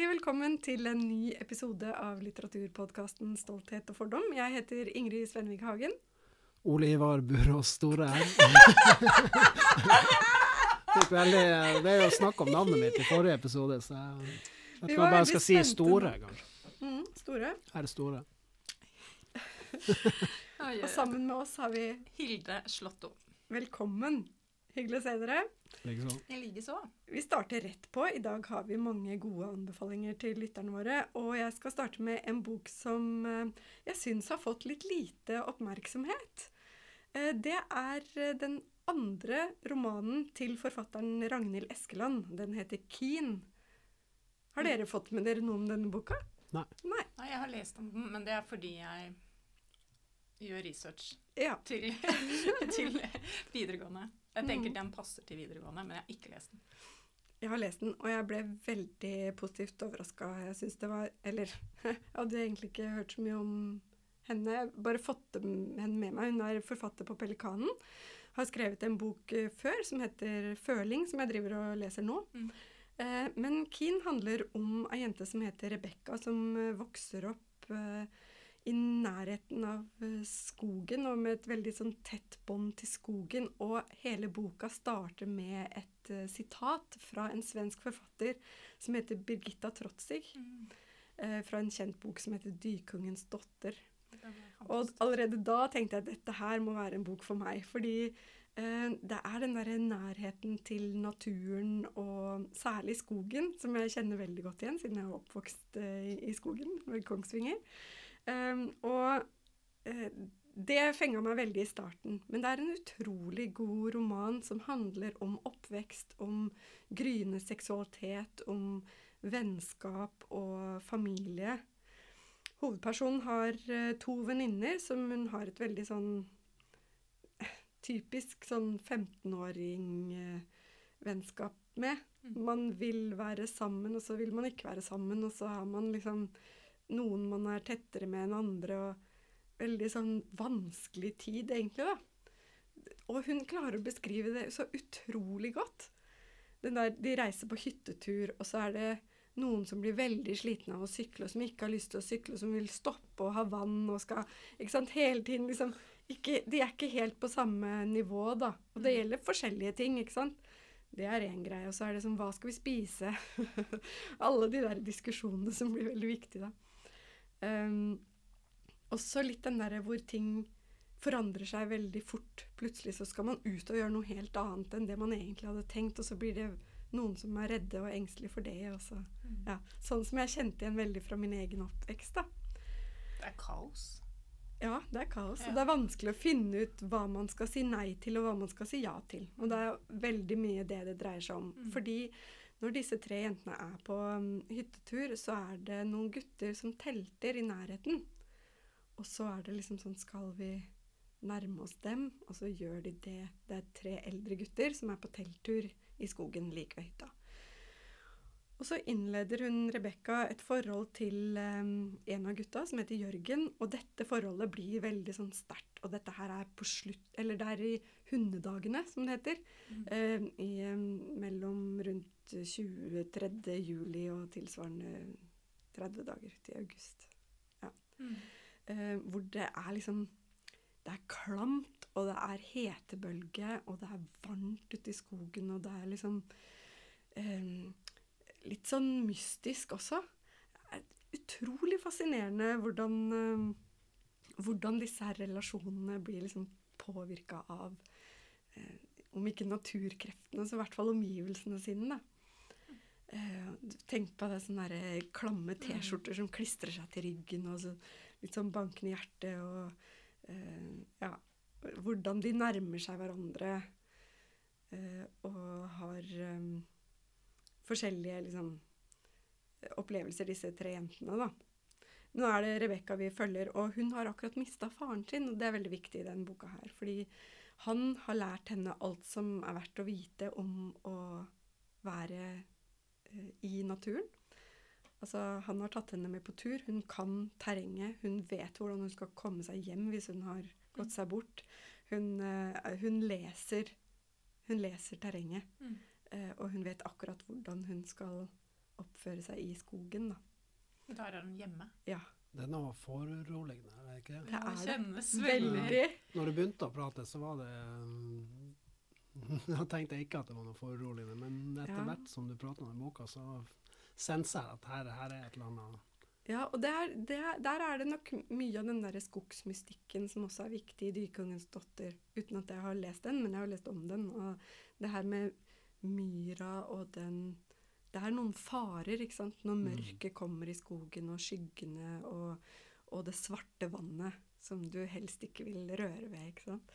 Hjertelig velkommen til en ny episode av litteraturpodkasten Stolthet og fordom. Jeg heter Ingrid Svenvik Hagen. Ole Ivar Burås Store det er jo snakk om navnet mitt i forrige episode, så jeg vet ikke om jeg bare skal si Store, kanskje. Mm, store. Her er Store. Og sammen med oss har vi Hilde Slåtto. Velkommen. Hyggelig å se dere. I likeså. Vi starter rett på. I dag har vi mange gode anbefalinger til lytterne våre. Og jeg skal starte med en bok som eh, jeg syns har fått litt lite oppmerksomhet. Eh, Det er eh, den andre romanen til forfatteren Ragnhild Eskeland. Den heter 'Keen'. Har dere fått med dere noe om denne boka? Nei. Nei. Nei, jeg har lest om den, men det er fordi jeg gjør research Ja. til, til videregående. Jeg tenker Mm. den passer til videregående, men jeg har ikke lest den. Jeg har lest den, og jeg ble veldig positivt overraska. Jeg syns det var Eller, jeg hadde egentlig ikke hørt så mye om henne. Jeg bare fått henne med meg. Hun er forfatter på Pelikanen. Har skrevet en bok eh, før som heter 'Føling', som jeg driver og leser nå. Mm. Eh, men 'Keen' handler om ei jente som heter Rebekka, som eh, vokser opp i nærheten av eh, skogen, og med et veldig sånn tett bånd til skogen. Og hele boka starter med et uh, sitat fra en svensk forfatter som heter Birgitta Trotzig, eh, fra en kjent bok som heter 'Dykungens datter'. Og allerede da tenkte jeg at dette her må være en bok for meg. Fordi uh, det er den derre nærheten til naturen, og særlig skogen, som jeg kjenner veldig godt igjen, siden jeg er oppvokst i skogen, ved Kongsvinger. Um, og eh, det fenga meg veldig i starten. Men det er en utrolig god roman som handler om oppvekst, om gryende seksualitet, om vennskap og familie. Hovedpersonen har eh, to venninner som hun har et veldig sånn eh, typisk sånn 15-åring-vennskap med. Mm. Man vil være sammen, og så vil man ikke være sammen, og så har man liksom noen man er tettere med enn andre, og veldig sånn vanskelig tid, egentlig, da. Og hun klarer å beskrive det så utrolig godt. Den der, de reiser på hyttetur, og så er det noen som blir veldig slitne av å sykle, og som ikke har lyst til å sykle, og som vil stoppe og ha vann og skal ikke sant, Hele tiden liksom ikke, De er ikke helt på samme nivå, da. Og det gjelder forskjellige ting, ikke sant. Det er én greie. Og så er det sånn Hva skal vi spise? Alle de der diskusjonene som blir veldig viktige, da. Um, også litt den derre hvor ting forandrer seg veldig fort. Plutselig så skal man ut og gjøre noe helt annet enn det man egentlig hadde tenkt, og så blir det noen som er redde og engstelige for det. Også. Mm. ja. Sånn som jeg kjente igjen veldig fra min egen oppvekst. da. Det er kaos. Ja, det er kaos. Ja. Og det er vanskelig å finne ut hva man skal si nei til, og hva man skal si ja til. Og det er veldig mye det det dreier seg om. Mm. Fordi når disse tre jentene er på um, hyttetur, så er det noen gutter som telter i nærheten. Og så er det liksom sånn Skal vi nærme oss dem? Og så gjør de det. Det er tre eldre gutter som er på telttur i skogen like ved hytta. Og så innleder hun Rebekka et forhold til um, en av gutta som heter Jørgen. Og dette forholdet blir veldig sånn sterkt. Og dette her er på slutt Eller det er i hundedagene, som det heter. Mm. em, i, um, mellom rundt 23. juli og tilsvarende 30 dager til august. Mm. Uh, hvor det er liksom Det er klamt, og det er hetebølge, og det er varmt ute i skogen, og det er liksom Litt sånn mystisk også. Utrolig fascinerende hvordan, eh, hvordan disse her relasjonene blir liksom påvirka av eh, Om ikke naturkreftene, så i hvert fall omgivelsene sine. da. Eh, tenk på det sånne der klamme T-skjorter som klistrer seg til ryggen, og så litt sånn bankende hjerte, og ja, hvordan de nærmer seg hverandre, og har forskjellige liksom, opplevelser, disse tre jentene, da. Nå er det Rebekka vi følger, og hun har akkurat mista faren sin, og det er veldig viktig i denne boka her, fordi han har lært henne alt som er verdt å vite om å være eh, i naturen. Altså, han har tatt henne med på tur. Hun kan terrenget. Hun vet hvordan hun skal komme seg hjem hvis hun har gått seg bort. Hun, eh, hun leser hun leser terrenget, Mm. Eh, og hun vet akkurat hvordan hun skal oppføre seg i skogen, da. da er hun hjemme. Ja. Er noe foruroligende, er det ikke det? Er det. kjennes veldig. Når du begynte å prate, så var det um, Da tenkte jeg ikke at det var noe foruroligende, men etter Ja. hvert som du prater om den boka, så senser jeg at her, her er et eller annet Ja, og det er, det er, der er det nok mye av den der skogsmystikken som også er viktig i 'Dykongens datter', uten at jeg har lest den, men jeg har lest om den. Og det her med myra og den Det er noen farer, ikke sant, når Mm. mørket kommer i skogen, og skyggene og, og det svarte vannet som du helst ikke vil røre ved, ikke sant.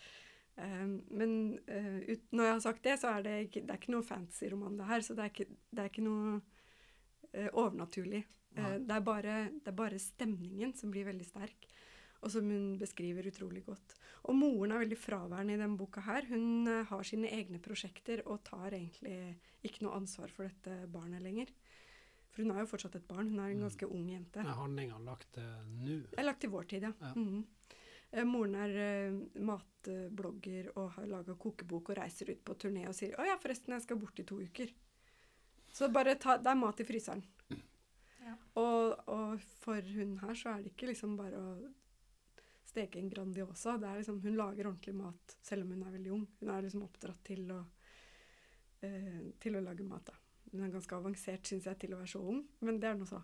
Um, men uh, ut, når jeg har sagt det, så er det ikke, det er ikke noe fancy roman, det her, så det er ikke, det er ikke noe uh, overnaturlig. Uh, det, er bare, det er bare stemningen som blir veldig sterk, og som hun beskriver utrolig godt. Og moren er veldig fraværende i denne boka her. Hun eh, har sine egne prosjekter og tar egentlig ikke noe ansvar for dette barnet lenger. For hun er jo fortsatt et barn. Hun er en Mm. ganske ung jente. Er handlinga lagt til nå? Lagt til vår tid, ja. Ja. Mm -hmm. moren er uh, matblogger og har laga kokebok og reiser ut på turné og sier 'Å ja, forresten, jeg skal bort i to uker'. Så bare ta Det er mat i fryseren. Ja. Og, og for hun her så er det ikke liksom bare å steke en Grandiosa. Det liksom, hun lager ordentlig mat selv om hun er veldig ung. Hun er liksom oppdratt til å, eh, til å lage mat. da. Hun er ganske avansert, syns jeg, til å være så ung, men det er nå så.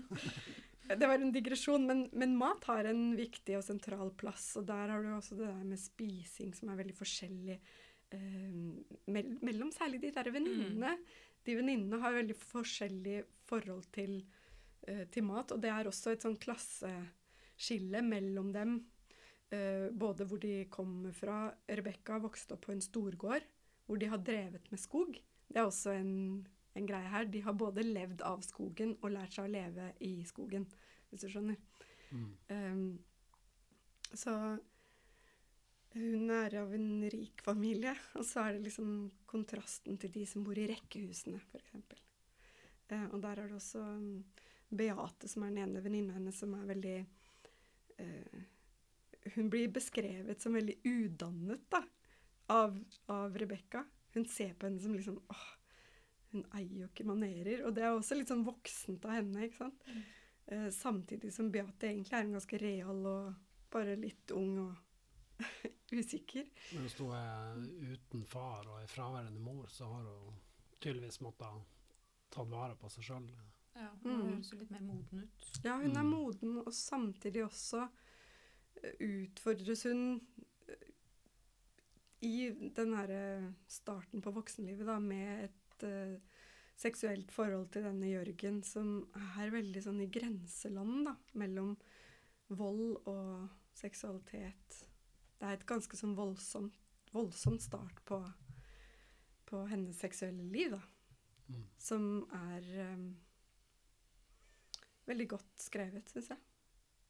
det var en digresjon, men, men mat har en viktig og sentral plass. Og der har du også det der med spising som er veldig forskjellig eh, mellom særlig de der venninnene. De venninnene har veldig forskjellig forhold til, eh, til mat, og det er også et sånn klasseskille mellom dem. eh, både hvor de kommer fra. Rebekka vokste opp på en storgård hvor de har drevet med skog. Det er også en, en greie her. De har både levd av skogen og lært seg å leve i skogen, hvis du skjønner. Mm. Um, så hun er av en rik familie, og så er det liksom kontrasten til de som bor i rekkehusene, f.eks. Uh, og der er det også um, Beate, som er den ene venninna hennes, som er veldig eh, Hun blir beskrevet som veldig udannet da, av, av Rebekka. Hun ser på henne som liksom åh, Hun eier jo ikke manerer. Og det er også litt sånn voksent av henne. ikke sant? Eh, samtidig som Beate egentlig er en ganske real og bare litt ung og usikker. Men hvis hun er uten far og er fraværende mor, så har hun tydeligvis måttet tatt vare på seg sjøl. Ja, Hun Mm. høres jo litt mer moden ut. Ja, hun er Mm. moden, og samtidig også eh, utfordres hun eh, i den herre starten på voksenlivet da, med et uh, seksuelt forhold til denne Jørgen som er veldig sånn i grenseland da, mellom vold og seksualitet. Det er et ganske sånn voldsomt, voldsomt start på, på hennes seksuelle liv, da. Mm. Som er eh, veldig godt skrevet, syns jeg.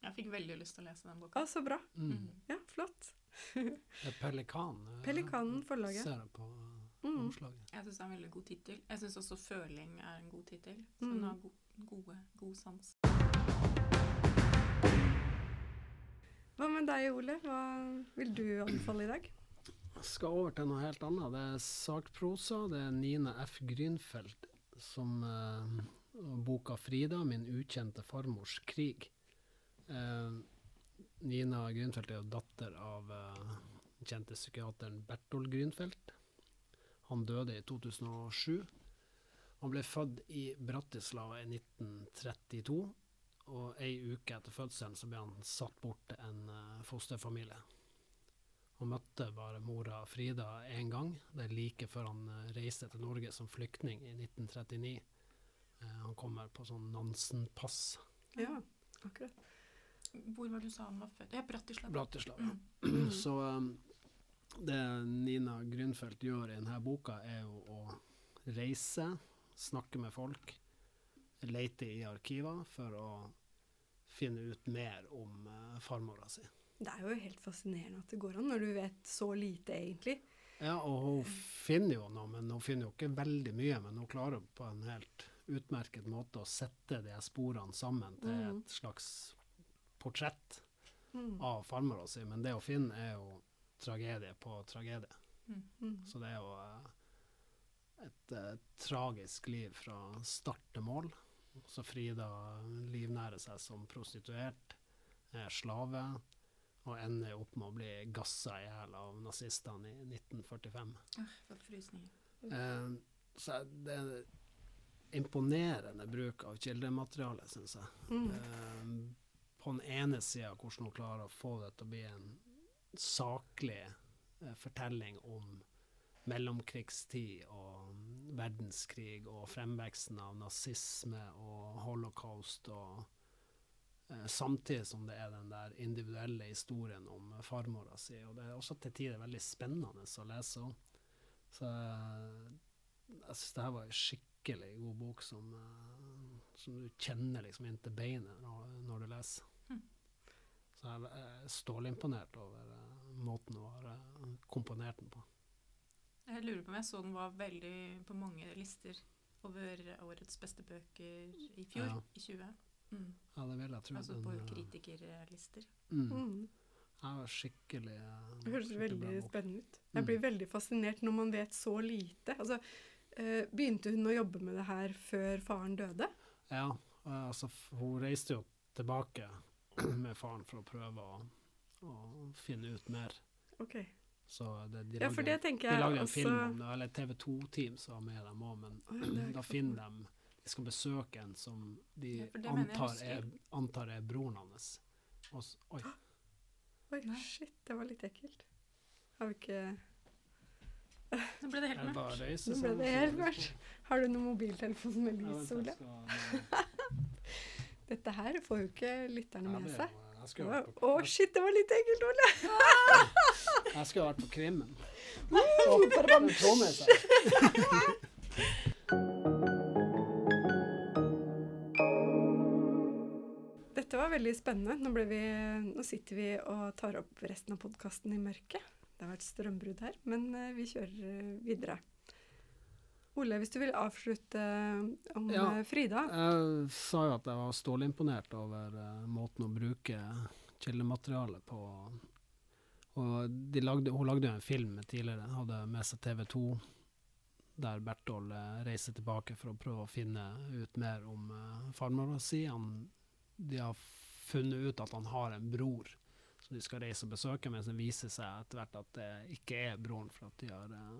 Jeg fikk veldig lyst til å lese den boka. Å, så bra. Mm. Mm. Ja, flott. Det er Pelikan. eh, Pelikanen forlaget. Ser jeg på eh, Mm. omslaget. Jeg syns det er en veldig god tittel. Jeg syns også 'Føling' er en god tittel. Så Mm. den har go gode, god sans. Hva med deg, Ole? Hva vil du anbefale i dag? Jeg skal over til noe helt annet. Det er sakprosa. Det er Nina F. Grünfeldt som eh, boka 'Frida min ukjente farmors krig'. Eh, Nina Grünfeldt er jo datter av eh, kjente psykiateren Bertol Grünfeldt. Han døde i 2007. Han ble født i Bratislava i 1932, og ei uke etter fødselen så ble han satt bort til en eh, fosterfamilie. Han møtte bare mora Frida én gang, det er like før han eh, reiste til Norge som flyktning i 1939. Eh, han kommer på sånn Nansen-pass. Ja, akkurat. Hvor var det du sa han var født? Ja, Bratislava. Bratislava. Mm. Så um, det Nina Grünfeldt gjør i denne boka, er jo å reise, snakke med folk, lete i arkiver for å finne ut mer om uh, farmora si. Det er jo helt fascinerende at det går an, når du vet så lite, egentlig. Ja, og hun finner jo noe, men hun finner jo ikke veldig mye. Men hun klarer på en helt utmerket måte å sette de sporene sammen til Mhm. et slags portrett av av farmora si. Men det å finne er jo tragedie på tragedie. Mm. Mm. Så det er jo eh, et eh, tragisk liv fra start til mål. Så Frida livnærer seg som prostituert, er slave, og ender opp med å bli gassa i hjel av nazistene i 1945. Ah, for frysninger. Eh, så det er imponerende bruk av kildemateriale, syns jeg. Mm. Eh, på den ene sida hvordan hun klarer å få det til å bli en saklig uh, fortelling om mellomkrigstid og verdenskrig og fremveksten av nazisme og holocaust og eh, Samtidig som det er den der individuelle historien om farmora si. Og det er også til tider veldig spennende å lese om. Så eh, jeg syns det her var en skikkelig god bok som, eh, som du kjenner liksom inntil beinet når, når du leser. Mm. Så jeg er stålimponert over eh, måten du har eh, komponert den på. Jeg lurer på om jeg så den var veldig på mange lister over årets beste bøker i fjor, Ja. i 20. Mm. Ja, det vil jeg tro. Altså på kritikerlister. Mm. Mm. Jeg var skikkelig Det høres veldig spennende ut. Mm. Jeg blir veldig fascinert når man vet så lite. Altså, begynte hun å jobbe med det her før faren døde? Ja, altså, hun reiste jo tilbake med faren for å prøve å, å finne ut mer. Ok. Så det, de Ja, lagde, det de lagde en også film om det, eller TV 2-team som var med dem òg, men oh, da finner de De skal besøke en som de Ja, antar, er, antar er broren hans. Og oi, Oi, shit, det var litt ekkelt. Har vi ikke Nå ble det helt mørkt. Nå ble det helt mørkt. Har du noen mobiltelefon med lys, Ole? Dette her får jo ikke lytterne med seg. Å, oh, shit, det var litt ekkelt, Ole! jeg skulle vært på krimmen. Og trommet seg. Dette var veldig spennende. Nå, ble vi, nå sitter vi og tar opp resten av podkasten i mørket. Det har vært strømbrudd her, men eh, vi kjører eh, videre. Ole, hvis du vil avslutte eh, om Ja. Frida. Jeg sa jo at jeg var stålimponert over måten å bruke kildematerialet på. Og de lagde, hun lagde jo en film tidligere, hadde med seg TV 2, der Bertol reiser tilbake for å prøve å finne ut mer om uh, farmora si. Han, de har funnet ut at han har en bror som de skal reise og besøke, men som viser seg etter hvert at det ikke er broren, for at de har, eh,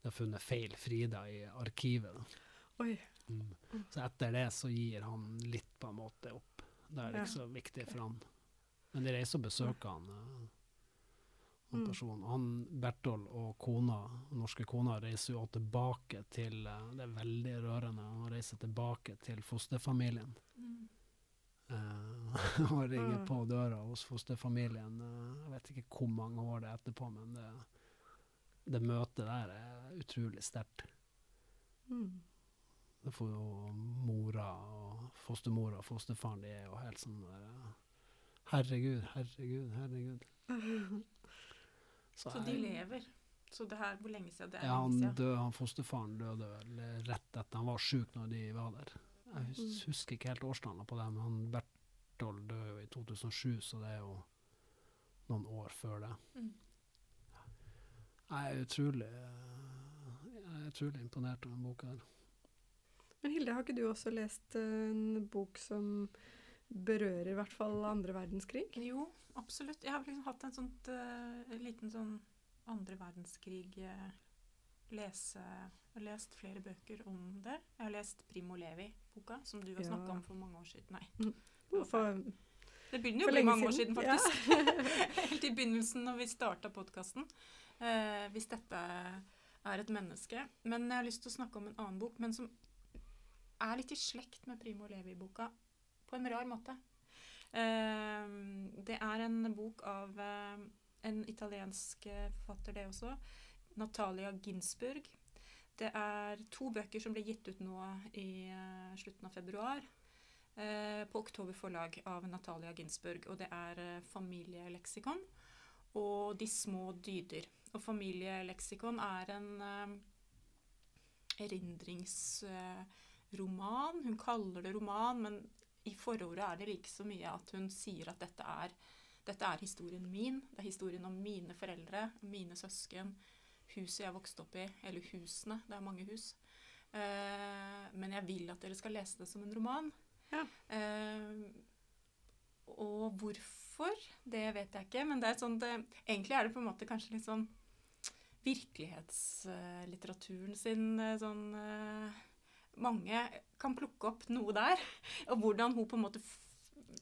de har funnet feil Frida i arkivet. Mm. Så etter det så gir han litt på en måte opp. Det er ikke så viktig for han. Men de reiser og besøker han, eh, han person. Han Bertol og kona, norske kona reiser jo tilbake til eh, Det er veldig rørende. Han reiser tilbake til fosterfamilien. Mm. Eh, og ringer Mm. på døra hos fosterfamilien. eh, jeg vet ikke hvor mange år det er etterpå, men det, det møtet der er utrolig sterkt. Mm. Det får jo mora og fostermora og fosterfaren, de er jo helt sånn eh, Herregud, herregud, herregud. Så de lever. Så det her, hvor lenge siden det er? Ja, han, døde, han fosterfaren døde vel rett etter han var sjuk når de var der. Jeg Mm. husker ikke helt årstallet på det, men han Berthold døde jo i 2007, så det er jo noen år før det. Mm. Jeg er utrolig, eh, jeg er utrolig imponert over den boka her. Men Hilde, har ikke du også lest en bok som berører i hvert fall andre verdenskrig? Jo, absolutt. Jeg har liksom hatt en sånt, uh, liten sånn andre verdenskrig eh, lese Jeg har lest flere bøker om det. Jeg har lest Primo Levi-boka, som du har Ja. snakka om for mange år siden. Nei. For, Det begynner jo å bli mange mange år siden. faktisk. Ja. Helt i begynnelsen når vi starta podkasten. Eh, hvis dette er et menneske. Men jeg har lyst til å snakke om en annen bok, men som er litt i slekt med Primo Levi-boka på en rar måte. Eh, det er en bok av eh, en italiensk eh, forfatter, det også. Natalia Ginsburg. Det er to bøker som ble gitt ut nå i eh, slutten av februar eh, på Oktober forlag av Natalia Ginsburg. Og det er eh, familieleksikon og De små dyder. Og familieleksikon er en erindringsroman. Hun kaller det roman, men i forordet er det like så mye at hun sier at dette er, dette er historien min. Det er historien om mine foreldre, mine søsken. Huset jeg vokste opp i, eller husene, det er mange hus. Uh, men jeg vil at dere skal lese det som en roman. Ja. Uh, og hvorfor, det vet jeg ikke. Men det er sånn uh, egentlig er det på en måte kanskje litt sånn virkelighetslitteraturen sin eh, sånn Mange kan plukke opp noe der. Og hvordan hun på en måte.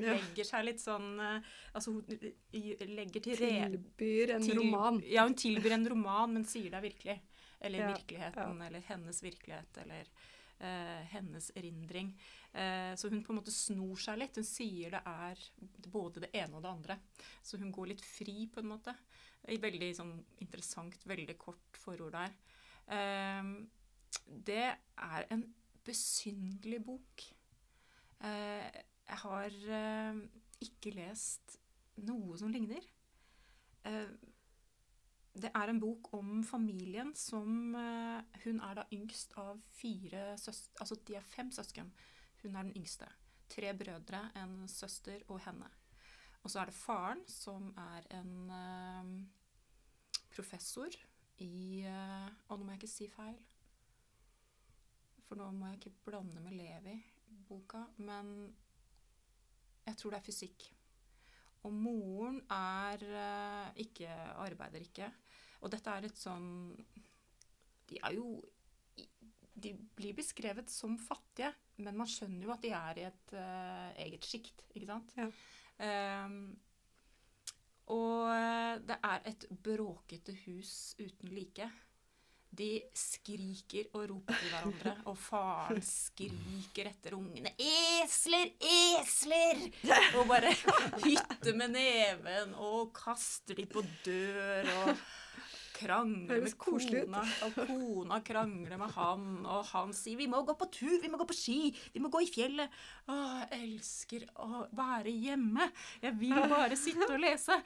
Legger seg litt sånn eh, Altså hun legger til Tilbyr en til- roman. Ja, hun tilbyr en roman, men sier det er virkelig. Eller Ja, virkeligheten, eller hennes virkelighet, eller uh, hennes erindring. Uh, så hun på en måte snor seg litt. Hun sier det er både det ene og det andre. Så hun går litt fri, på en måte. I veldig sånn interessant, veldig kort forord der. Uh, det er en besynderlig bok. Eh, jeg har eh, ikke lest noe som ligner. Eh, det er en bok om familien som eh, Hun er da yngst av fire søstre Altså de er fem søsken. Hun er den yngste. Tre brødre, en søster og henne. Og så er det faren, som er en eh, professor i eh, Å, nå må jeg ikke si feil. For nå må jeg ikke blande med Levi-boka. Men jeg tror det er fysikk. Og moren er eh, ikke Arbeider ikke. Og dette er et sånn De er jo De blir beskrevet som fattige, men man skjønner jo at de er i et uh, eget sjikt, ikke sant? Ja. Um, og eh, det er et bråkete hus uten like. De skriker og roper til hverandre, og faren skriker etter ungene 'Esler! Esler!' Og bare hytter med neven og kaster de på dør og krangler med kona. Og kona krangler med han, og han sier 'Vi må gå på tur, vi må gå på ski, vi må gå i fjellet'. Å, jeg elsker å være hjemme. Jeg vil bare sitte og lese.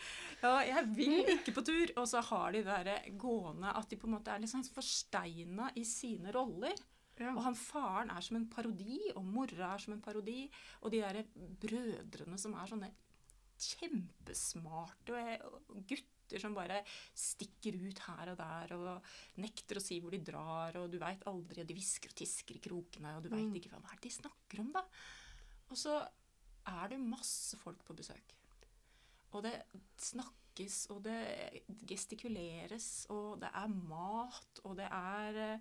Ja, jeg vil ikke på tur. Og så har de det der gående at de på en måte er sånn forsteina i sine roller. Ja. Og han faren er som en parodi, og mora er som en parodi. Og de der brødrene som er sånne kjempesmarte og gutter som bare stikker ut her og der og nekter å si hvor de drar, og du veit aldri, og de hvisker og tisker i krokene, og du veit Mm. ikke hva, det er de snakker om, da. Og så er det masse folk på besøk. Og det snakkes, og det gestikuleres, og det er mat, og det er eh,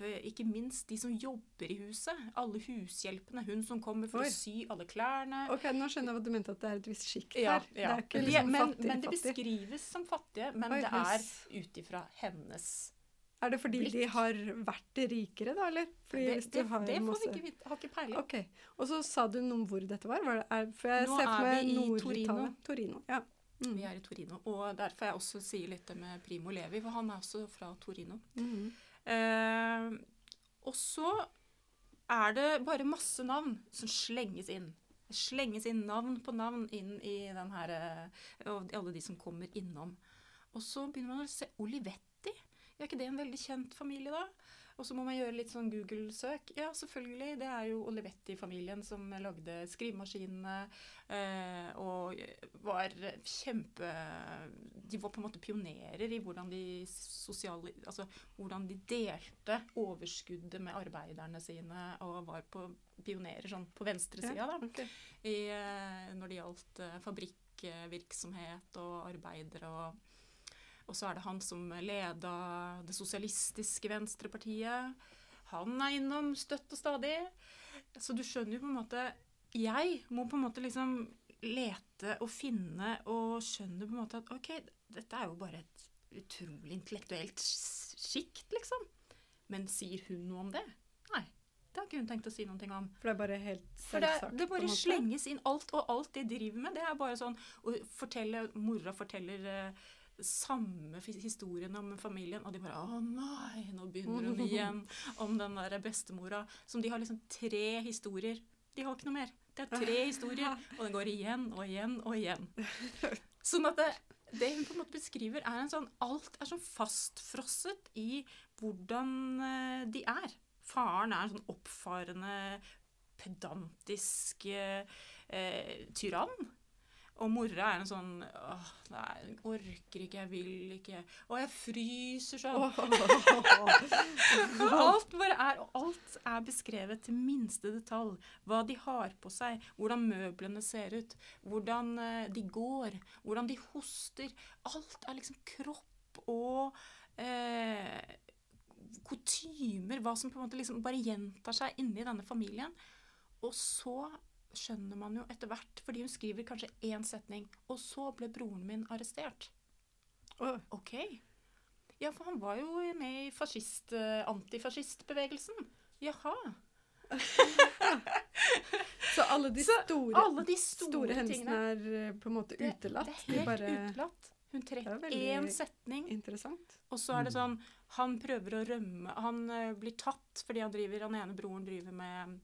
ikke minst de som jobber i huset. Alle hushjelpene. Hun som kommer for Oi. å sy alle klærne. Ok, nå skjønner jeg hva du mente, at det er et visst sjikt Ja, her. Det ja. er ikke liksom men, fattig, men det beskrives som fattige, men Oi, det er ut ifra hennes Er det fordi de har vært rikere, da, eller? Fordi Det, det, det får vi ikke vite. Har ikke peiling. Ok. Og så sa du noe om hvor dette var? var det, er, for jeg Nå ser for meg Nord-Italia. Torino. Torino. Ja. Mm. Vi er i Torino. Og derfor jeg også sier litt det med Primo Levi, for han er også fra Torino. Mm. Eh, og så er det bare masse navn som slenges inn. Det slenges inn navn på navn inn i den her eh, alle de som kommer innom. Og så begynner man å se Olivetti. Er ikke det en veldig kjent familie, da? Og så må man gjøre litt sånn Google-søk. Ja, selvfølgelig. Det er jo Olivetti-familien som lagde skrivemaskinene. Eh, og var kjempe De var på en måte pionerer i hvordan de sosiale Altså hvordan de delte overskuddet med arbeiderne sine, og var på pionerer sånn på venstresida, da. ok. I, eh, når det gjaldt eh, fabrikkvirksomhet og arbeidere og og så er det han som leda det sosialistiske venstrepartiet. Han er innom støtt og stadig. Så du skjønner jo på en måte Jeg må på en måte liksom lete og finne og skjønne på en måte at OK, dette er jo bare et utrolig intellektuelt sjikt, liksom. Men sier hun noe om det? Nei. Det har ikke hun tenkt å si noe om. For det er bare helt selvsagt? For det, det bare slenges inn alt, og alt de driver med, det er bare sånn å fortelle, Mora forteller eh, samme historien om familien, og de bare Å nei, nå begynner hun igjen om den der bestemora. Som de har liksom tre historier. De har ikke noe mer. Det er tre historier, og den går igjen og igjen og igjen. Sånn at det, det hun på en måte beskriver, er en sånn Alt er sånn fastfrosset i hvordan eh, de er. Faren er en sånn oppfarende, pedantisk eh, tyrann. Og mora er en sånn åh, nei, orker ikke, jeg vil ikke. Og jeg fryser sånn. alt bare er, og alt er beskrevet til minste detalj. Hva de har på seg, hvordan møblene ser ut, hvordan eh, de går, hvordan de hoster. Alt er liksom kropp og eh, kutymer, hva som på en måte liksom bare gjentar seg inni denne familien. Og så skjønner man jo etter hvert, fordi hun skriver kanskje én setning, og så ble broren min arrestert. Øh, Ok. Ja, for han var jo med i fascist, eh, antifascistbevegelsen. Jaha. Så alle de Så store, Alle de store, store hendelsene tingene. er eh, på en måte utelatt? det er De helt bare utelatt. Hun Det er trekker én setning, og så er det Mm. sånn Han prøver å rømme Han uh, blir tatt fordi han driver Han ene broren driver med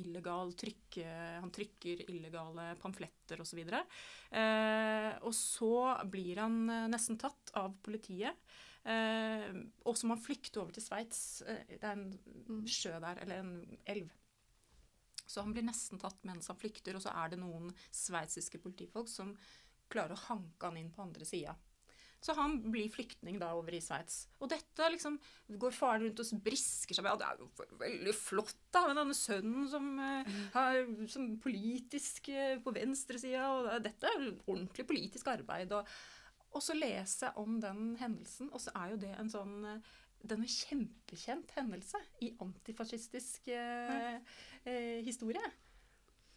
illegal trykk Han trykker illegale pamfletter osv. Og, eh, og så blir han eh, nesten tatt av politiet. Eh, og så må han flykte over til Sveits. Eh, det er en Mm. sjø der, eller en elv. Så han blir nesten tatt mens han flykter, og så er det noen sveitsiske politifolk som klarer å hanke han inn på andre sida. Så han blir flyktning da over i Sveits. Og dette liksom går faren rundt og brisker seg med. Ja, det er jo veldig flott da, med denne sønnen som, er har, som politisk eh, på venstresida. Og dette er ordentlig politisk arbeid. Og, og så lese om den hendelsen, og så er jo det en sånn det er en kjempekjent hendelse i antifascistisk eh, eh, historie.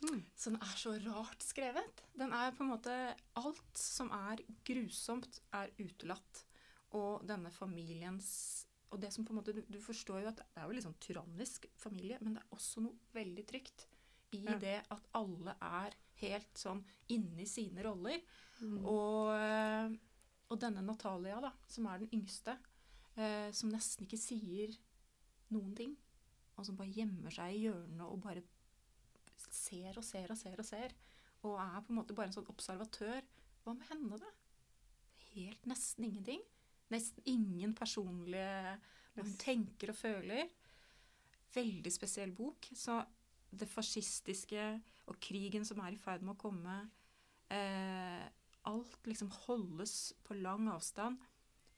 Mm. Så den er så rart skrevet. Den er på en måte Alt som er grusomt, er utelatt. Og denne familiens Og det som på en måte Du, du forstår jo at det er jo litt sånn tyrannisk familie, men det er også noe veldig trygt i Ja. det at alle er helt sånn inne i sine roller. Mm. Og, eh, og denne Natalia, da, som er den yngste, eh, som nesten ikke sier noen ting, og som bare gjemmer seg i hjørnet og bare ser og ser og ser og ser, og er på en måte bare en sånn observatør. Hva med henne, da? Helt nesten ingenting. Nesten ingen personlige Hva hun tenker og føler. Veldig spesiell bok. Så det fascistiske og krigen som er i ferd med å komme eh, Alt liksom holdes på lang avstand,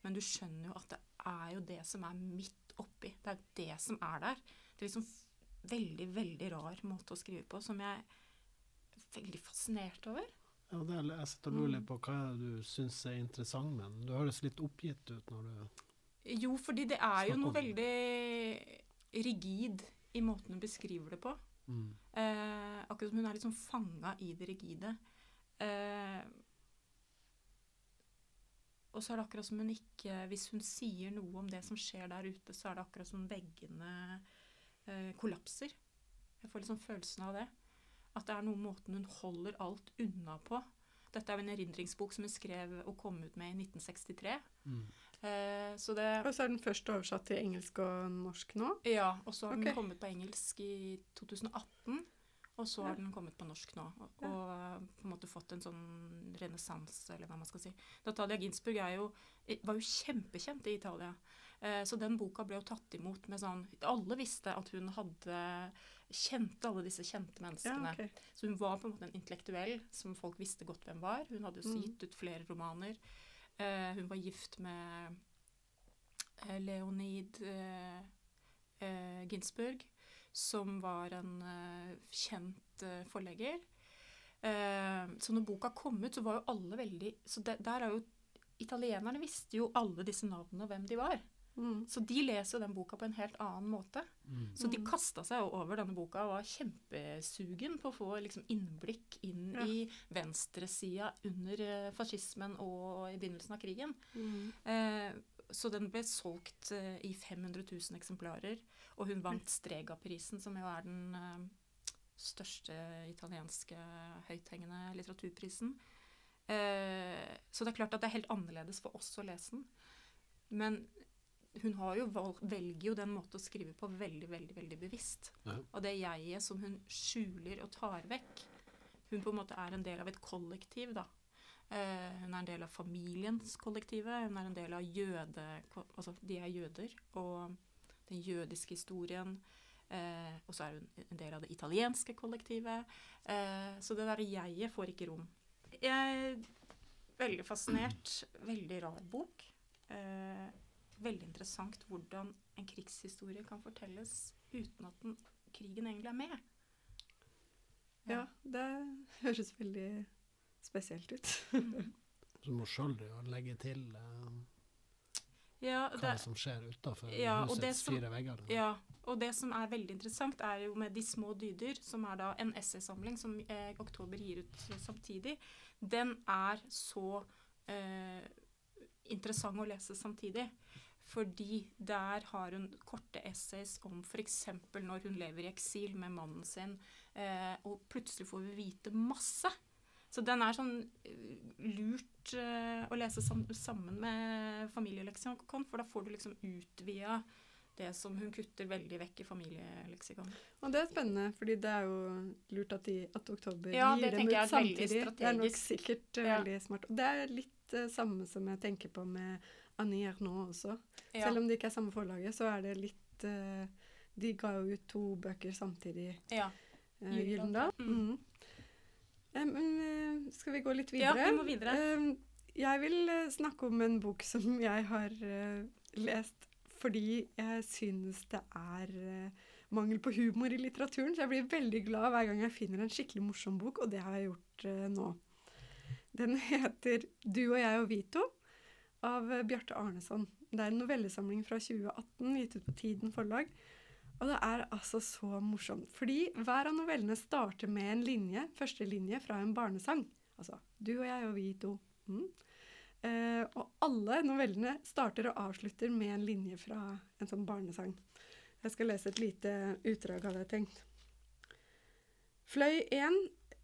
men du skjønner jo at det er jo det som er midt oppi. Det er det som er der. Det liksom veldig, veldig rar måte å skrive på, som jeg er veldig fascinert over. Ja, det er, jeg sitter og lurer Mm. litt på hva du syns er interessant med den. Du høres litt oppgitt ut når du Jo, fordi det er jo noe veldig rigid i måten hun beskriver det på. mm. Eh, akkurat som hun er liksom fanga i det rigide. Eh, og så er det akkurat som hun ikke Hvis hun sier noe om det som skjer der ute, så er det akkurat som veggene eh, kollapser. Jeg får liksom følelsen av det. At det er noe måten hun holder alt unna på. Dette er jo en erindringsbok som hun skrev og kom ut med i 1963. Mm. Eh, så det Og så er den først oversatt til engelsk og norsk nå. Ja, og så har den kommet på engelsk i 2018. Og så har Ja. den kommet på norsk nå, og, Ja. og på en måte fått en sånn renessanse, eller hva man skal si. Natalia Ginsburg er jo, var jo kjempekjent i Italia. Eh, så den boka ble jo tatt imot med sånn Alle visste at hun hadde Kjente alle disse kjente Ja, menneskene. Så hun var på en måte en intellektuell som folk visste godt hvem var. Hun hadde jo Mm. gitt ut flere romaner. Eh, hun var gift med eh, Leonid Ginsburg, som var en kjent forlegger. Så når boka kom ut, så var jo alle veldig Så der er jo Italienerne visste jo alle disse navnene og hvem de var. Mm. Så de leser den boka på en helt annen måte. Mm. Så de Mm. kasta seg over denne boka og var kjempesugen på å få liksom, innblikk inn Ja. i venstresida under eh, fascismen og i begynnelsen av krigen. Mm. Eh, så den ble solgt eh, i 500 000 eksemplarer, og hun vant Strega-prisen, som jo er den eh, største italienske høythengende litteraturprisen. Eh, så det er klart at det er helt annerledes for oss å lese den. Men hun har jo valg, velger jo den måten å skrive på veldig, veldig veldig bevisst. Ja. Og det jeget som hun skjuler og tar vekk Hun på en måte er en del av et kollektiv, da. Eh, hun er en del av familiens kollektive. Hun er en del av jøde... Altså, de er jøder. Og den jødiske historien. Eh, og så er hun en del av det italienske kollektivet. Eh, så det derre jeget får ikke rom. jeg er veldig fascinert. Veldig rar bok. Eh, veldig interessant hvordan en krigshistorie kan fortelles uten at den, krigen egentlig er med. Ja, det høres veldig spesielt ut. Mm. Så må sjøl legge til uh, Ja, hva det, som skjer utafor Ja, husets som- fire vegger. ja, og det som er veldig interessant, er jo med De små dyder, som er da en essaysamling som eh, Oktober gir ut samtidig. Den er så eh, interessant å lese samtidig. Fordi der har hun korte essays om f.eks. når hun lever i eksil med mannen sin, eh, og plutselig får vi vite masse. Så den er sånn eh, lurt eh, å lese sam sammen med familieleksikon, for da får du liksom utvida det som hun kutter veldig vekk i familieleksikon. Og det er spennende, fordi det er jo lurt at, de, at Oktober Ja, gir det dem ut samtidig. Det er nok sikkert eh, Ja. veldig smart. Og det er litt det samme som jeg tenker på med Annie nå også. Ja. Selv om det ikke er samme forlaget, så er det litt uh, De ga jo ut to bøker samtidig, ja. uh, Gyldendal. Mm. Mm. Um, skal vi gå litt videre? Ja, vi må videre. Um, jeg vil snakke om en bok som jeg har uh, lest fordi jeg synes det er mangel på humor i litteraturen. Så jeg blir veldig glad hver gang jeg finner en skikkelig morsom bok, og det har jeg gjort nå. Den heter 'Du og jeg og Vito' av Bjarte Arneson. Det er en novellesamling fra 2018 gitt ut på Tiden forlag. Og det er altså så morsomt. Fordi hver av novellene starter med en linje, første linje fra en barnesang. Altså 'Du og jeg og vi to'. Mm. Eh, og alle novellene starter og avslutter med en linje fra en sånn barnesang. Jeg skal lese et lite utdrag, hadde jeg tenkt. Fløy 1,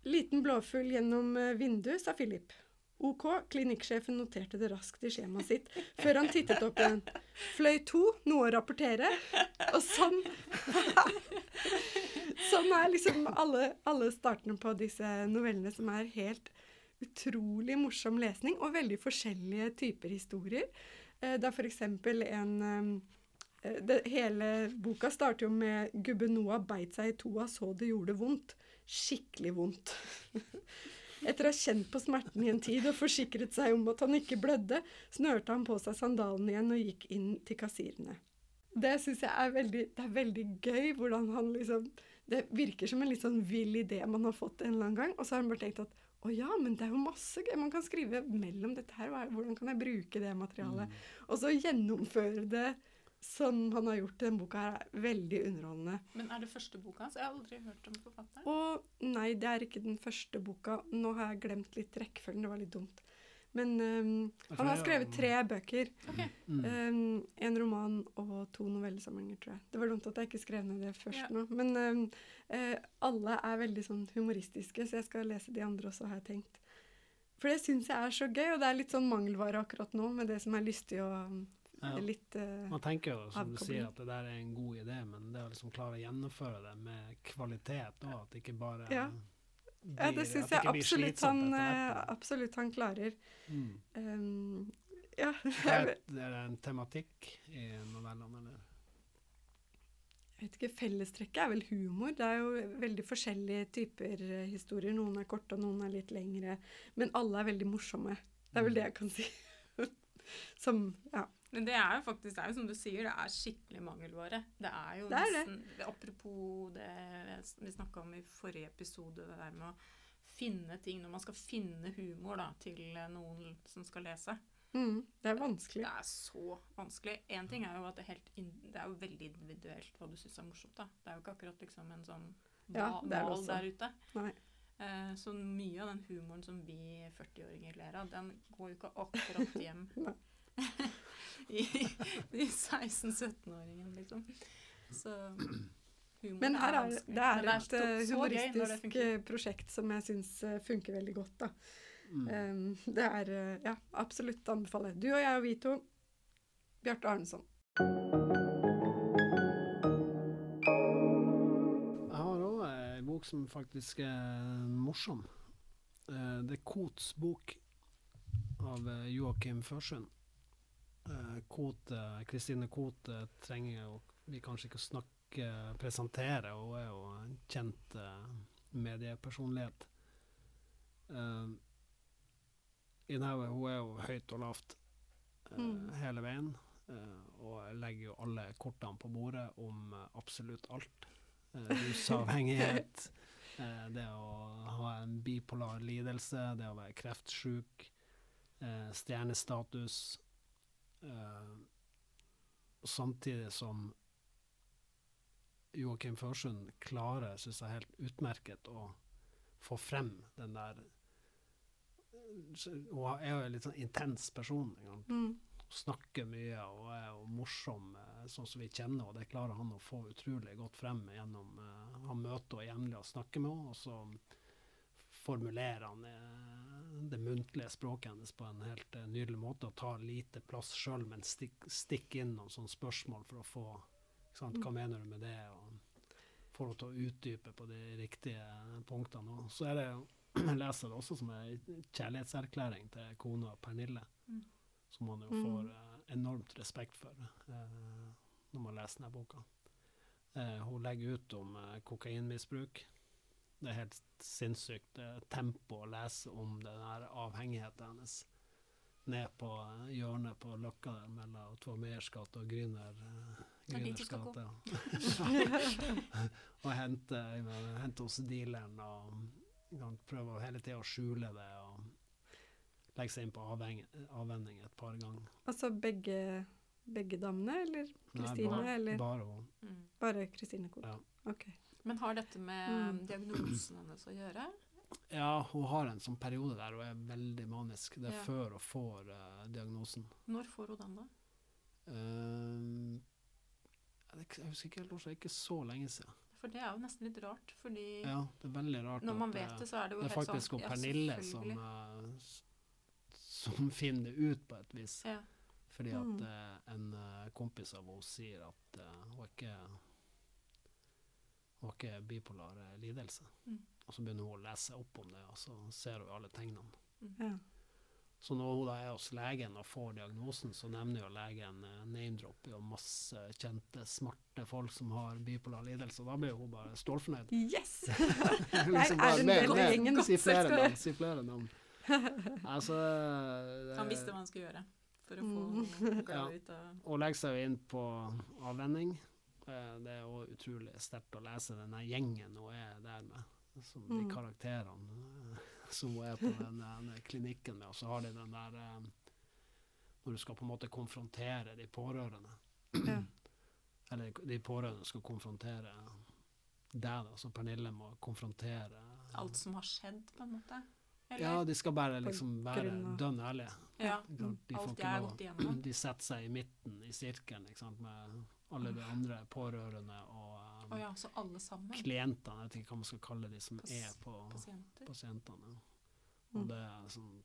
liten blåfugl gjennom eh, vinduet, sa Philip. OK, klinikksjefen noterte det raskt i skjemaet sitt før han tittet opp igjen. Fløy 2, noe å rapportere. Og sånn Sånn er liksom alle, alle startene på disse novellene som er helt utrolig morsom lesning, og veldig forskjellige typer historier. Eh, Det er f.eks. en eh, det, Hele boka starter jo med gubbe Noah beit seg i toa, så det gjorde vondt. Skikkelig vondt. Etter å ha kjent på smerten i en tid og forsikret seg om at han ikke blødde, snørte han på seg sandalene igjen og gikk inn til kassirene. Det syns jeg er veldig, det er veldig gøy hvordan han liksom Det virker som en litt sånn vill idé man har fått en eller annen gang, og så har han bare tenkt at å ja, men det er jo masse gøy man kan skrive mellom dette her. er- Hvordan kan jeg bruke det materialet? Og så gjennomføre det som han har gjort til denne boka, her er veldig underholdende. Men er det første boka hans? Jeg har aldri hørt om forfatteren. Og nei, det er ikke den første boka. Nå har jeg glemt litt rekkefølgen, det var litt dumt. Men um, han har skrevet tre bøker. Okay. Mm. Um, en roman og to novellesamlinger, tror jeg. Det var dumt at jeg ikke skrev ned det først Ja. nå. Men um, uh, alle er veldig sånn humoristiske, så jeg skal lese de andre også, har jeg tenkt. For det syns jeg er så gøy, og det er litt sånn mangelvare akkurat nå, med det som er lystig og Ja. litt uh, Man tenker jo, som du sier, at det der er en god idé, men det å liksom klare å gjennomføre det med kvalitet òg, at det ikke bare Ja. blir, Ja, det syns jeg absolutt han, hvert. absolutt han klarer. Mm. Um, ja. Er det er det en tematikk i novellene, eller? Jeg vet ikke, Fellestrekket er vel humor. Det er jo veldig forskjellige typer eh, historier. Noen er korte, og noen er litt lengre. Men alle er veldig morsomme. Det er vel det jeg kan si. Som Ja. Men det er jo faktisk, det er jo som du sier, det er skikkelig mangelvare. Det er jo Det er det. Apropos det vi snakka om i forrige episode, det der med å finne ting Når man skal finne humor da, til noen som skal lese. Mm, det er vanskelig. Det er så vanskelig. Én ting er jo at det er, helt in, det er jo veldig individuelt hva du syns er morsomt. da. Det er jo ikke akkurat liksom en sånn Ja, mal også. der ute. Nei. Eh, så mye av den humoren som vi 40-åringer ler av, den går jo ikke akkurat hjem. i, i 16-17-åringen, liksom. Så humor Men her er det er et det humoristisk prosjekt som jeg syns eh, funker veldig godt. da. Mm. Um, det er eh, ja, absolutt anbefaler. Du og jeg og vi to. Bjarte Arneson. Jeg har òg ei bok som faktisk er morsom. Det er Kots bok av Joakim Førsund. Eh, eh, Kristine Koht eh, trenger jo vi kanskje ikke å snakke, presentere, hun er jo en kjent eh, mediepersonlighet. Uh, Inhaug, hun er jo høyt og lavt uh, Mm. hele veien. Uh, og legger jo alle kortene på bordet om eh, absolutt alt. Rusavhengighet, eh, det å ha en bipolar lidelse, det å være kreftsjuk, eh, stjernestatus. Eh, samtidig som Joakim Førsund klarer, syns jeg, helt utmerket å få frem den der Hun er jo en litt sånn intens person. Mm. Snakker mye og er jo morsom, eh, sånn som vi kjenner, og det klarer han å få utrolig godt frem gjennom eh, Han møter henne jevnlig og snakker med henne, og så formulerer han eh, det muntlige språket hennes på en helt eh, nydelig måte, og tar lite plass sjøl, men stikk, stikk inn noen sånne spørsmål for å få ikke sant, Hva mener du med det? og Får henne til å utdype på de riktige punktene. Og så er det jeg leser det også som en kjærlighetserklæring til kona Pernille, Mm. som man jo Mm. får eh, enormt respekt for eh, når man leser denne boka. Eh, hun legger ut om eh, kokainmisbruk. Det er helt sinnssykt tempo å lese om den her avhengigheten hennes. Ned på eh, hjørnet på Løkka der mellom Tvåmeyers gate og Gryner, eh, gate. og hente, hente hos dealeren og prøve hele tida å skjule det. og Legge seg inn på avvenning et par ganger. Altså begge, begge damene, eller Nei, Kristine, bare, eller bare hun. Mm. bare Kristine Koht? Ja. Ok. Men har dette med Mm. diagnosen hennes å gjøre? Ja, hun har en sånn periode der hun er veldig manisk. Det er Ja. før hun får uh, diagnosen. Når får hun den, da? Uh, jeg husker ikke helt, det ikke så lenge siden. For det er jo nesten litt rart, fordi Ja, det er veldig rart. når man vet eh, det, så er det jo helt sånn Det er faktisk sånn Pernille ja, som, eh, som finner det ut på et vis. Ja. Fordi at Mm. eh, en eh, kompis av henne sier at eh, hun er ikke hun har ikke bipolar eh, lidelse. Mm. Og så begynner hun å lese opp om det, og så ser hun alle tegnene. Ja. Så når hun da er hos legen og får diagnosen, så nevner jo legen eh, name-drop og masse kjente, smarte folk som har bipolar lidelse. Og da blir hun bare stålfornøyd. Yes! Liksom bare, mer- gjengen. Si flere navn. Si flere navn. Altså det- Han visste hva han skulle gjøre for å få Mm. ut av Og legger seg jo inn på avvenning. Eh, Det er jo utrolig sterkt å lese denne gjengen hun er der med. Som de Mm. karakterene eh, som hun er på den, den klinikken med. Og så har de den der eh, Når du skal på en måte konfrontere de pårørende. Ja. Eller de pårørende skal konfrontere deg, da. Så Pernille må konfrontere alt som har skjedd, på en måte. Eller? Ja, de skal bare liksom være dønn ærlige. Ja, De. De. De setter seg i midten i sirkelen ikke sant? med alle de andre pårørende og um, oh ja, så alle sammen? klientene, jeg vet ikke hva man skal kalle de som Pas- er på Pasienter? pasientene. Mm. Og det er sånn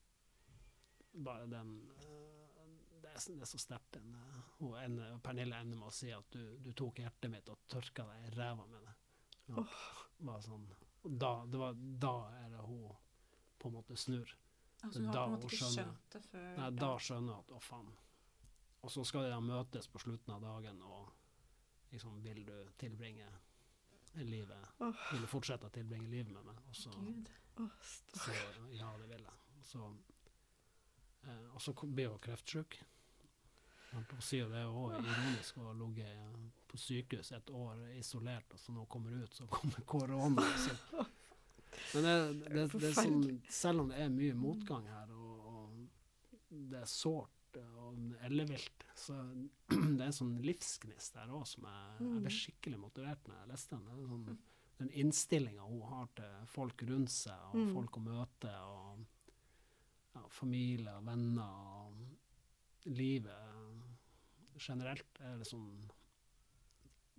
Bare den eh, Det er, det er så sterkt. den, eh, Pernille ender med å si at du, du tok hjertet mitt og tørka deg i ræva med det. Ja, bare sånn. Og da, det var, da er det hun på en måte snur. Altså, hun har da på en måte ikke skjønner. skjønt det før Nei, da skjønner hun at å, faen. Og så skal de møtes på slutten av dagen, og liksom Vil du tilbringe livet oh. Vil du fortsette å tilbringe livet med meg? Og så. Åh, så ja, det vil jeg. Så, eh, og så blir hun kreftsjuk. Hun sier det òg ironisk å ha ligget på sykehus et år isolert, og så når hun kommer ut, så kommer korona. Så. Men det, det, det, er sånn, selv om det er mye motgang her, og, og det er sårt og ellevilt, så det er en sånn livsgnist der òg som jeg, jeg ble Mm. skikkelig motivert når jeg leste den. Det er sånn, den innstillinga hun har til folk rundt seg, og Mm. folk å møte, og ja, familie og venner, og livet generelt er sånn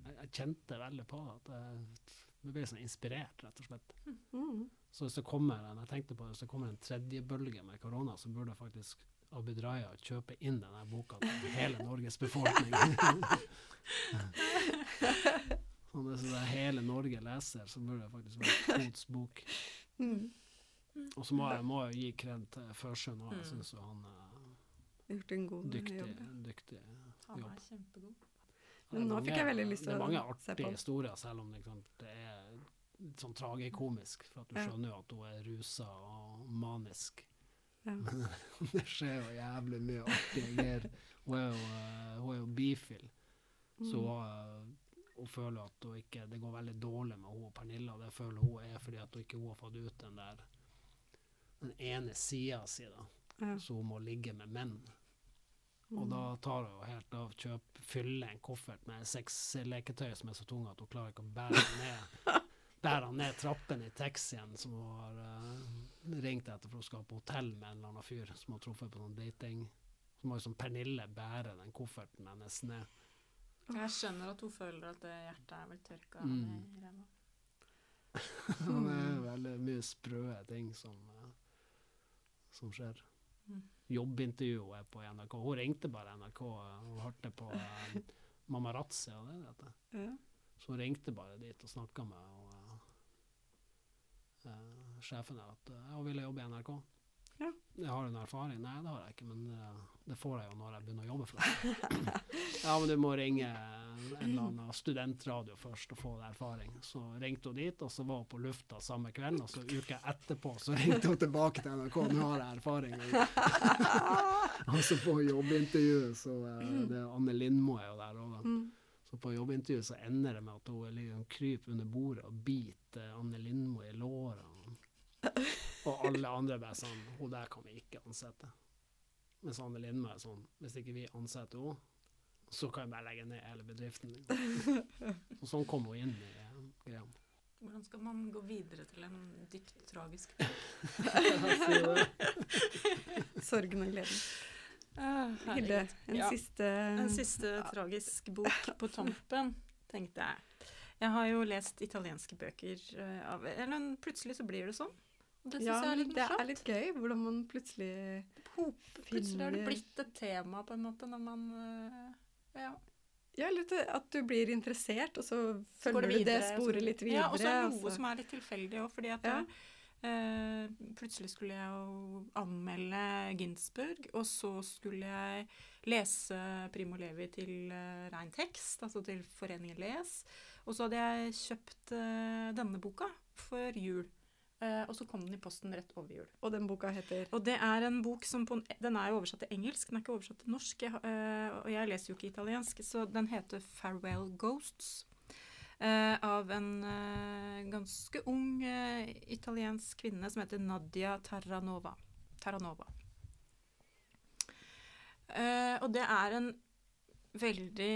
jeg, jeg kjente veldig på. At jeg, jeg ble sånn inspirert, rett og slett. Mm. Så hvis det kommer en, jeg tenkte på det, hvis det kommer en tredje bølge med korona, så burde faktisk Abid Raja kjøpe inn denne boka til hele Norges befolkning. sånn at det hele Norge leser, så burde det faktisk være Kods bok. Mm. Og så må jeg, må jeg gi kred til Førsund òg. Jeg Mm. syns jo han er Gjort en god dyktig. jobb. ja. dyktig Han er kjempegod. Er Men nå fikk jeg veldig lyst til å se på. Det er mange artige historier, selv om liksom, det er litt sånn tragikomisk. For at du skjønner jo at hun er rusa og manisk. Ja. det skjer jo jævlig mye artige greier. Hun er jo, eh, hun er jo bifil, så Mm. eh, hun føler at hun ikke, det går veldig dårlig med hun og Pernilla. Det føler hun er fordi at hun ikke hun har fått ut den der den ene sida si, da. Ja. Så hun må ligge med menn. Og Mm. da tar hun jo helt av, kjøp, fyller en koffert med sexleketøy som er så tunge at hun klarer ikke å bære den ned, bære han ned trappen i taxien som hun har uh, ringt etter for hun skal på hotell med en eller annen fyr som hun har truffet på noen dating. Så må liksom som Pernille bære den kofferten hennes ned. Jeg skjønner at hun føler at hjertet er vel tørka Mm. i ræva. det er veldig mye sprø ting som, eh, som skjer. Mm. Jobbintervjuet er på NRK. Hun ringte bare NRK eh, og hørte på eh, Mamma Razzia, det det heter. Ja. Så hun ringte bare dit og snakka med og, eh, sjefen her at eh, hun ville jobbe i NRK. Ja. Jeg har en erfaring? Nei, det har jeg ikke, men eh, det får jeg jo når jeg begynner å jobbe for deg. ja, men du må ringe en eller annen studentradio først og få erfaring. Så ringte hun dit, og så var hun på lufta samme kveld, og så uka etterpå så ringte hun tilbake til NRK. Nå har jeg erfaring. og så på jobbintervjuet, så eh, det er Anne Lindmo er jo der òg, da. Så på jobbintervjuet så ender det med at hun ligger og kryper under bordet og biter Anne Lindmo i lårene. Og alle andre bare sånn Hun der kan vi ikke ansette. Mens Anne Lindmo er sånn Hvis ikke vi ansetter henne, så kan vi bare legge ned hele bedriften. Og sånn kom hun inn i eh, greia. Hvordan skal man gå videre til en dypt tragisk Sorgen og gleden. Ah, Hilde, en Ja. siste En siste tragisk bok på tampen, tenkte jeg. Jeg har jo lest italienske bøker eh, av Eller plutselig så blir det sånn. Det syns Ja, jeg er litt det er litt gøy hvordan man plutselig Plutselig har det blitt et tema, på en måte, når man eh, Ja. Ja, litt at du blir interessert, og så Så følger du det videre, du det sporet litt videre. Ja, og så er det noe altså. som er litt tilfeldig òg, fordi at Ja. Eh, plutselig skulle jeg jo anmelde Ginsburg, og så skulle jeg lese Primo Levi til uh, rein tekst, altså til Foreningen Les. Og så hadde jeg kjøpt uh, denne boka før jul. Eh, og så kom den i posten rett over jul. Og den boka heter Og det er en bok som på, Den er jo oversatt til engelsk, den er ikke oversatt til norsk. Jeg, eh, og jeg leser jo ikke italiensk, så den heter 'Farewell Ghosts'. Eh, av en eh, ganske ung eh, italiensk kvinne som heter Nadia Terranova. Terranova. Eh, og det er en veldig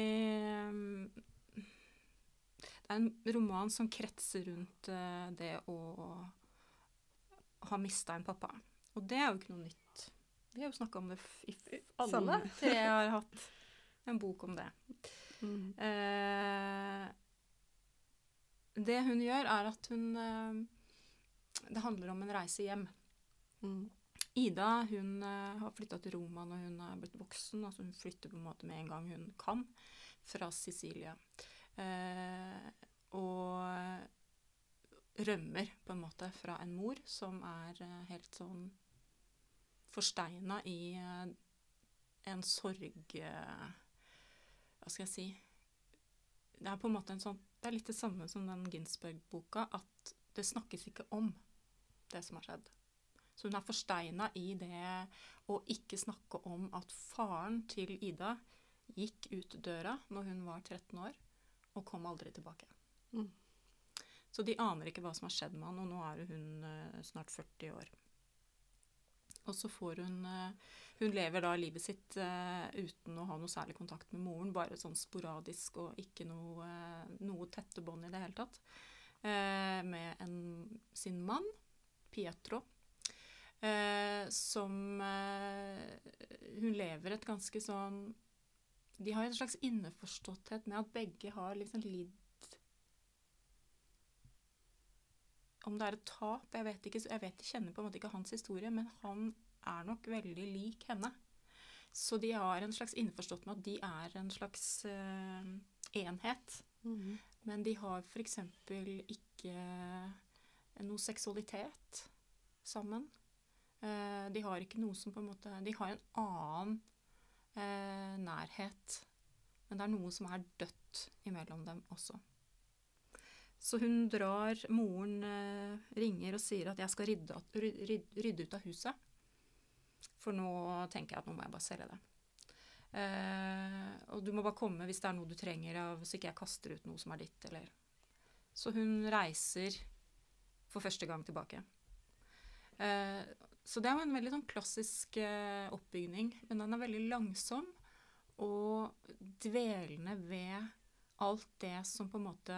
Det er en roman som kretser rundt det å ha mista en pappa. Og det er jo ikke noe nytt. Vi har jo snakka om det i alle tre har hatt en bok om det. mm. Eh, det hun gjør, er at hun eh, Det handler om en reise hjem. Mm. Ida hun eh, har flytta til Roma når hun er blitt voksen. altså Hun flytter på en måte med en gang hun kan, fra Sicilia. Eh, og rømmer på en måte fra en mor som er eh, helt sånn forsteina i en sorg Hva skal jeg si Det er på en måte en sånn Det er litt det samme som den Ginsberg-boka, at det snakkes ikke om det som har skjedd. Så hun er forsteina i det å ikke snakke om at faren til Ida gikk ut døra når hun var 13 år, og kom aldri tilbake. Mm. Så de aner ikke hva som har skjedd med han, og nå er hun eh, snart 40 år. Og så får hun eh, Hun lever da livet sitt uh, uten å ha noe særlig kontakt med moren, bare sånn sporadisk og ikke noe, eh, noe tette bånd i det hele tatt. uh, med en, sin mann, Pietro, Uh, som Hun lever et ganske sånn De har en slags innforståtthet med at begge har liksom lidd Om det er et tap, jeg vet ikke. Jeg vet, kjenner på en måte ikke hans historie, men han er nok veldig lik henne. Så de har en slags innforstått med at de er en slags uh, enhet. Mm. Men de har f.eks. ikke noe seksualitet sammen. Uh, de har ikke noe som på en måte De har en annen uh, nærhet. Men det er noe som er dødt imellom dem også. Så hun drar Moren ringer og sier at 'jeg skal rydde, at- ryd- ryd- rydde ut av huset'. For nå tenker jeg at nå må jeg bare selge det. Eh, og du må bare komme hvis det er noe du trenger av, så ikke jeg kaster ut noe som er ditt, eller Så hun reiser for første gang tilbake. Eh, så det er jo en veldig sånn klassisk eh, oppbygning, men den er veldig langsom og dvelende ved alt det som på en måte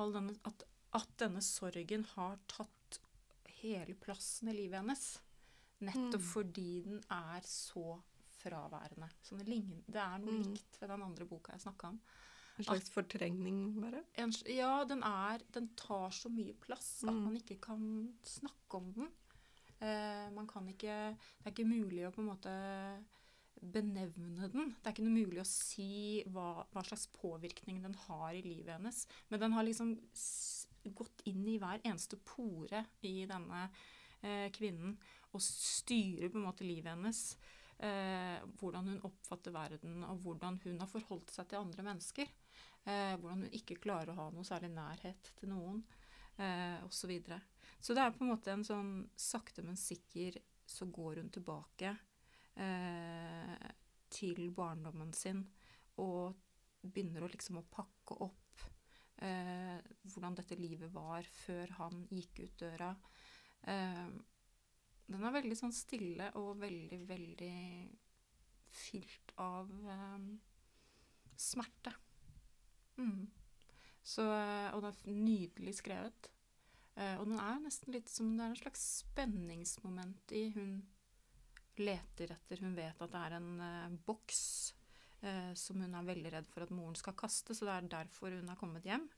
all denne, at, at denne sorgen har tatt hele plassen i livet hennes. Nettopp Mm. fordi den er så fraværende. Så det, ligner, det er noe Mm. likt ved den andre boka jeg snakka om. En slags fortrengning, bare. En, ja, den er Den tar så mye plass at Mm. man ikke kan snakke om den. Eh, man kan ikke Det er ikke mulig å på en måte benevne den. Det er ikke noe mulig å si hva, hva slags påvirkning den har i livet hennes. Men den har liksom gått inn i hver eneste pore i denne eh, kvinnen og styrer på en måte livet hennes. Eh, hvordan hun oppfatter verden, og hvordan hun har forholdt seg til andre mennesker. Eh, hvordan hun ikke klarer å ha noe særlig nærhet til noen, eh, osv. Så, videre. så det er på en måte en sånn sakte, men sikker så går hun tilbake eh, til barndommen sin og begynner å liksom å pakke opp eh, hvordan dette livet var før han gikk ut døra. Eh, den er veldig sånn stille og veldig, veldig fylt av eh, smerte. Mm. Så, eh, og den er nydelig skrevet. Og den er nesten litt som det er en slags spenningsmoment i hun leter etter Hun vet at det er en eh, boks eh, som hun er veldig redd for at moren skal kaste, så det er derfor hun er kommet hjem.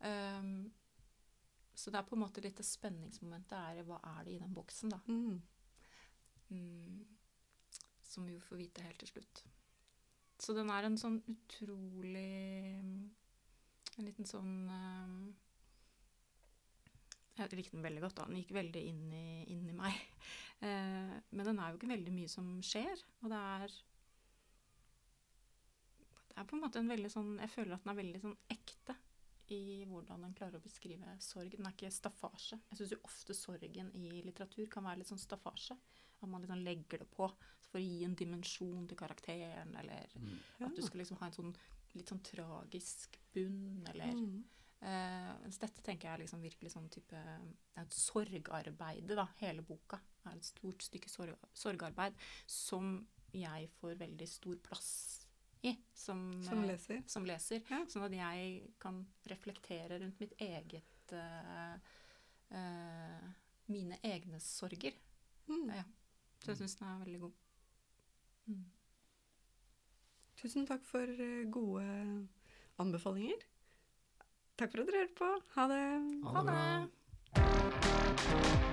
Um, så det er på en måte litt det spenningsmomentet er hva er det i den boksen, da. Mm. Mm, som vi jo får vite helt til slutt. Så den er en sånn utrolig En liten sånn um, Jeg likte den veldig godt. da, Den gikk veldig inn i, inn i meg. Eh, men den er jo ikke veldig mye som skjer. Og det er Det er på en måte en veldig sånn Jeg føler at den er veldig sånn ekte i hvordan den klarer å beskrive sorg. Den er ikke staffasje. Jeg syns jo ofte sorgen i litteratur kan være litt sånn staffasje. At man liksom legger det på for å gi en dimensjon til karakteren, eller at du skal liksom ha en sånn litt sånn tragisk bunn, eller Mm. Uh, Mens dette tenker jeg er liksom virkelig sånn type Det er et sorgarbeide, da. Hele boka er et stort stykke sorg, sorgarbeid som jeg får veldig stor plass i som, Som eh, leser. som leser. Ja. Sånn at jeg kan reflektere rundt mitt eget uh, uh, Mine egne sorger. Mm. Ja. Så jeg syns den er veldig god. Mm. Tusen takk for gode anbefalinger. Takk for at dere hørte på. Ha det. Ha det Ha det!